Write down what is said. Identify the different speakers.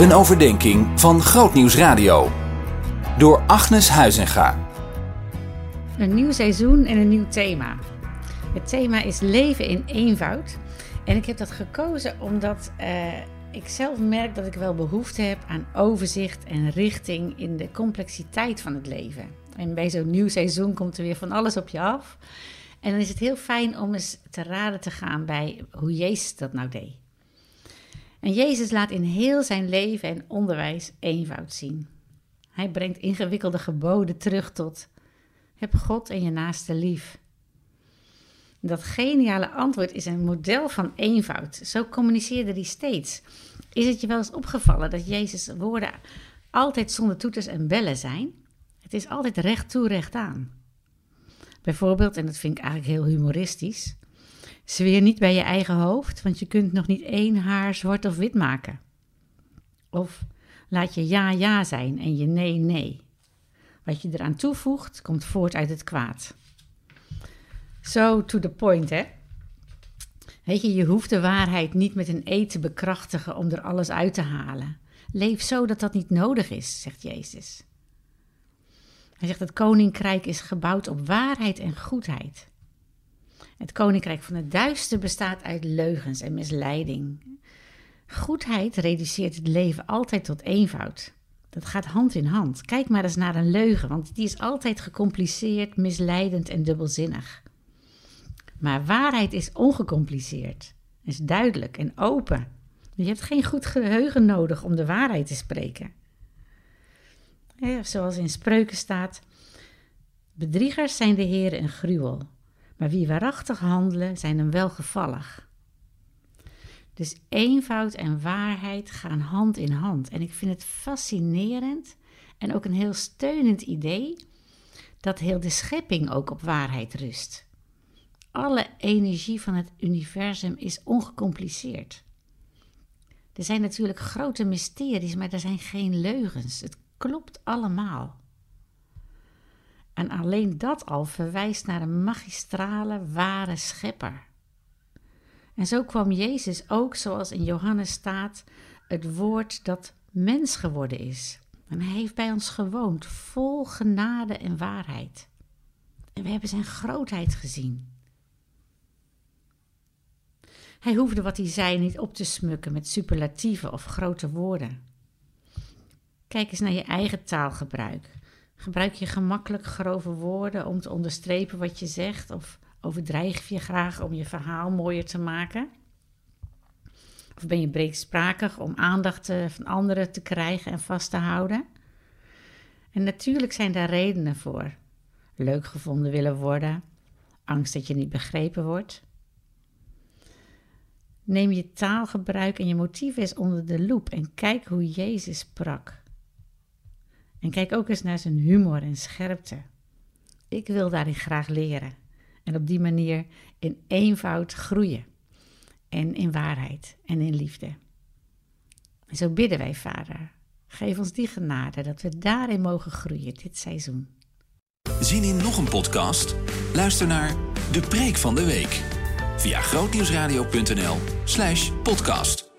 Speaker 1: Een overdenking van Grootnieuws Radio. Door Agnes Huizinga.
Speaker 2: Een nieuw seizoen en een nieuw thema. Het thema is leven in eenvoud. En ik heb dat gekozen omdat uh, ik zelf merk dat ik wel behoefte heb aan overzicht en richting in de complexiteit van het leven. En bij zo'n nieuw seizoen komt er weer van alles op je af. En dan is het heel fijn om eens te raden te gaan bij hoe Jezus dat nou deed. En Jezus laat in heel zijn leven en onderwijs eenvoud zien. Hij brengt ingewikkelde geboden terug tot heb God en je naaste lief. Dat geniale antwoord is een model van eenvoud. Zo communiceerde hij steeds. Is het je wel eens opgevallen dat Jezus' woorden altijd zonder toeters en bellen zijn? Het is altijd recht toe, recht aan. Bijvoorbeeld, en dat vind ik eigenlijk heel humoristisch, zweer niet bij je eigen hoofd, want je kunt nog niet één haar zwart of wit maken. Of laat je ja ja zijn en je nee nee. Wat je eraan toevoegt, komt voort uit het kwaad. Zo to the point, hè? Weet je, je hoeft de waarheid niet met een eet te bekrachtigen om er alles uit te halen. Leef zo dat dat niet nodig is, zegt Jezus. Hij zegt: Het koninkrijk is gebouwd op waarheid en goedheid. Het koninkrijk van het duister bestaat uit leugens en misleiding. Goedheid reduceert het leven altijd tot eenvoud. Dat gaat hand in hand. Kijk maar eens naar een leugen, want die is altijd gecompliceerd, misleidend en dubbelzinnig. Maar waarheid is ongecompliceerd, is duidelijk en open. Je hebt geen goed geheugen nodig om de waarheid te spreken. zoals in spreuken staat: Bedriegers zijn de heren een gruwel, maar wie waarachtig handelen zijn hem welgevallig. Dus eenvoud en waarheid gaan hand in hand. En ik vind het fascinerend en ook een heel steunend idee dat heel de schepping ook op waarheid rust. Alle energie van het universum is ongecompliceerd. Er zijn natuurlijk grote mysteries, maar er zijn geen leugens. Het klopt allemaal. En alleen dat al verwijst naar een magistrale, ware schepper. En zo kwam Jezus ook, zoals in Johannes staat, het woord dat mens geworden is. En hij heeft bij ons gewoond, vol genade en waarheid. En we hebben zijn grootheid gezien. Hij hoefde wat hij zei niet op te smukken met superlatieven of grote woorden. Kijk eens naar je eigen taalgebruik. Gebruik je gemakkelijk grove woorden om te onderstrepen wat je zegt? Of overdrijf je graag om je verhaal mooier te maken? Of ben je breedsprakig om aandacht eh, van anderen te krijgen en vast te houden? En natuurlijk zijn daar redenen voor. Leuk gevonden willen worden, angst dat je niet begrepen wordt. Neem je taalgebruik en je motief eens onder de loep en kijk hoe Jezus sprak. En kijk ook eens naar zijn humor en scherpte. Ik wil daarin graag leren en op die manier in eenvoud groeien. En in waarheid en in liefde. Zo bidden wij, Vader. Geef ons die genade dat we daarin mogen groeien dit seizoen.
Speaker 1: Zien in nog een podcast? Luister naar De Preek van de Week via grootnieuwsradio.nl/podcast.